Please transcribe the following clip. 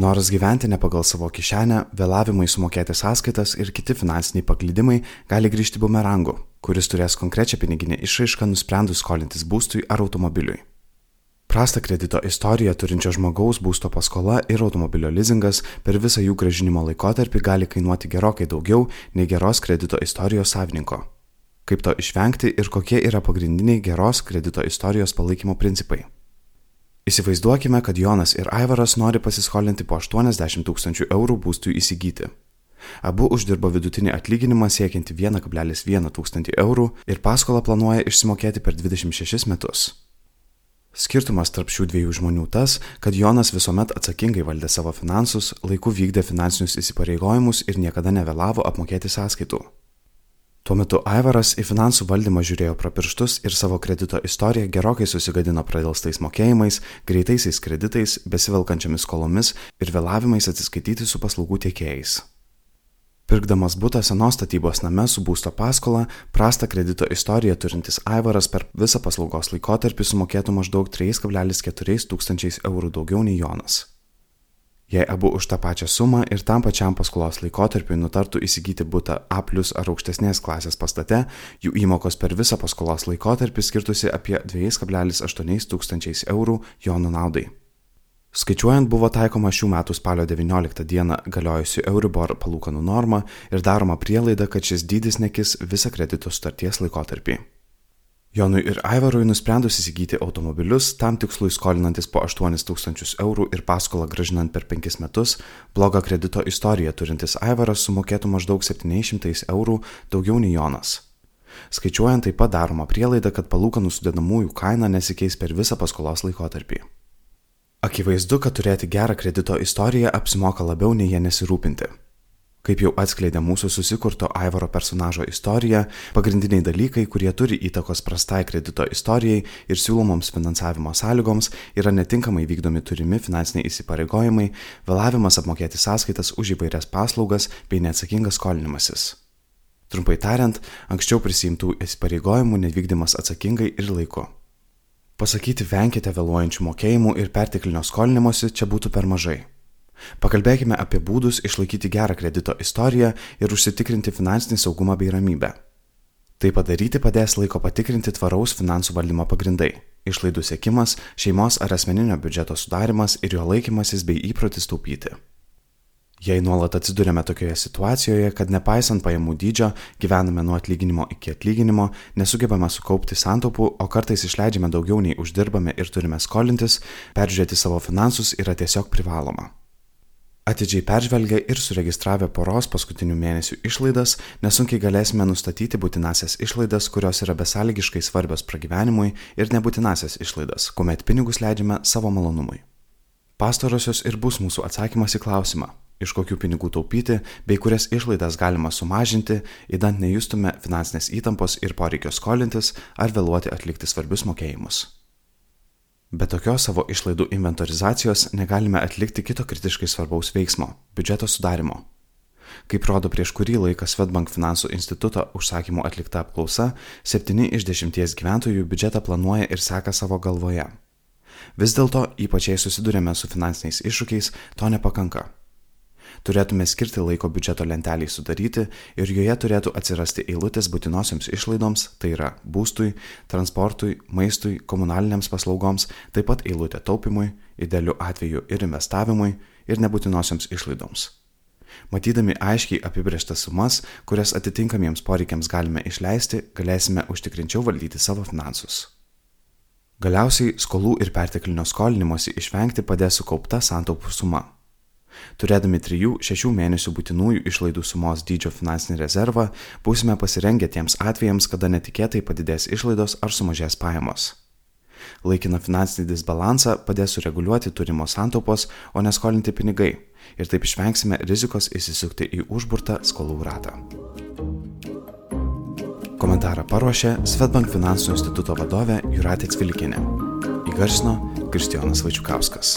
Noras gyventi ne pagal savo kišenę, vėlavimai sumokėti sąskaitas ir kiti finansiniai paklydimai gali grįžti bumerangu, kuris turės konkrečią piniginę išraišką nusprendus skolintis būstui ar automobiliui. Prastą kredito istoriją turinčio žmogaus būsto paskola ir automobilio lizingas per visą jų gražinimo laikotarpį gali kainuoti gerokai daugiau nei geros kredito istorijos savininko. Kaip to išvengti ir kokie yra pagrindiniai geros kredito istorijos palaikymo principai. Įsivaizduokime, kad Jonas ir Aivaras nori pasiskolinti po 80 tūkstančių eurų būstui įsigyti. Abu uždirba vidutinį atlyginimą siekianti 1,1 tūkstantį eurų ir paskolą planuoja išsimokėti per 26 metus. Skirtumas tarp šių dviejų žmonių tas, kad Jonas visuomet atsakingai valdė savo finansus, laiku vykdė finansinius įsipareigojimus ir niekada nevėlavo apmokėti sąskaitų. Tuo metu Aivaras į finansų valdymą žiūrėjo pro pirštus ir savo kredito istoriją gerokai susigadino pradėlstais mokėjimais, greitaisiais kreditais, besivelkančiamis skolomis ir vėlavimais atsiskaityti su paslaugų tiekėjais. Pirkdamas būtą senos statybos name su būsto paskola, prastą kredito istoriją turintis Aivaras per visą paslaugos laikotarpį sumokėtų maždaug 3,4 tūkstančiais eurų daugiau nei Jonas. Jei abu už tą pačią sumą ir tam pačiam paskolos laikotarpiui nutartų įsigyti būtą A plus ar aukštesnės klasės pastate, jų įmokos per visą paskolos laikotarpį skirtusi apie 2,8 tūkstančiais eurų Jonų naudai. Skaičiuojant buvo taikoma šių metų spalio 19 dieną galiojusi Euribor palūkanų norma ir daroma prielaida, kad šis dydis nekis visą kredito sutarties laikotarpį. Jonui ir Aivarui nusprendus įsigyti automobilius, tam tikslui skolinantis po 8000 eurų ir paskolą gražinant per 5 metus, blogą kredito istoriją turintis Aivaras sumokėtų maždaug 700 eurų daugiau nei Jonas. Skaičiuojant taip pat daroma prielaida, kad palūkanų sudedamųjų kaina nesikeis per visą paskolos laikotarpį. Akivaizdu, kad turėti gerą kredito istoriją apsimoka labiau nei ją nesirūpinti. Kaip jau atskleidė mūsų susikurto Aivaro personažo istorija, pagrindiniai dalykai, kurie turi įtakos prastai kredito istorijai ir siūlomoms finansavimo sąlygoms, yra netinkamai vykdomi turimi finansiniai įsipareigojimai, vėlavimas apmokėti sąskaitas už įvairias paslaugas bei neatsakingas skolinimasis. Trumpai tariant, anksčiau prisimtų įsipareigojimų nevykdymas atsakingai ir laiku. Pasakyti venkite vėluojančių mokėjimų ir perteklinio skolinimosi čia būtų per mažai. Pakalbėkime apie būdus išlaikyti gerą kredito istoriją ir užsitikrinti finansinį saugumą bei ramybę. Tai padaryti padės laiko patikrinti tvaraus finansų valdymo pagrindai - išlaidų sėkimas, šeimos ar asmeninio biudžeto sudarimas ir jo laikymasis bei įprotis taupyti. Jei nuolat atsidurėme tokioje situacijoje, kad nepaisant pajamų dydžio, gyvename nuo atlyginimo iki atlyginimo, nesugebame sukaupti santaupų, o kartais išleidžiame daugiau nei uždirbame ir turime skolintis, peržiūrėti savo finansus yra tiesiog privaloma. Atidžiai peržvelgę ir suregistravę poros paskutinių mėnesių išlaidas, nesunkiai galėsime nustatyti būtinasias išlaidas, kurios yra besąlygiškai svarbios pragyvenimui ir nebūtinasias išlaidas, kuomet pinigus leidžiame savo malonumui. Pastarosios ir bus mūsų atsakymas į klausimą, iš kokių pinigų taupyti bei kurias išlaidas galima sumažinti, įdant nejustume finansinės įtampos ir poreikio skolintis ar vėluoti atlikti svarbius mokėjimus. Be tokios savo išlaidų inventorizacijos negalime atlikti kito kritiškai svarbaus veiksmo - biudžeto sudarimo. Kaip rodo prieš kurį laiką Svetbank finansų instituto užsakymų atlikta apklausa, 7 iš 10 gyventojų biudžetą planuoja ir seka savo galvoje. Vis dėlto, ypač jei susidurėme su finansiniais iššūkiais, to nepakanka. Turėtume skirti laiko biudžeto lenteliai sudaryti ir joje turėtų atsirasti eilutės būtinosioms išlaidoms, tai yra būstui, transportui, maistui, komunaliniams paslaugoms, taip pat eilutė taupimui, idealiu atveju ir investavimui ir nebūtinosioms išlaidoms. Matydami aiškiai apibrieštas sumas, kurias atitinkamiems poreikiams galime išleisti, galėsime užtikrinčiau valdyti savo finansus. Galiausiai skolų ir perteklinio skolinimosi išvengti padės sukaupta santaupų suma. Turėdami 3-6 mėnesių būtinųjų išlaidų sumos dydžio finansinį rezervą, būsime pasirengę tiems atvejams, kada netikėtai padidės išlaidos ar sumažės pajamos. Laikiną finansinį disbalansą padės sureguliuoti turimos santaupos, o neskolinti pinigai ir taip išvengsime rizikos įsisukti į užburtą skolų ratą. Komentarą paruošė Svetbank finansų instituto vadovė Juratė Cvilikinė. Įgarsino Kristijonas Vačiukauskas.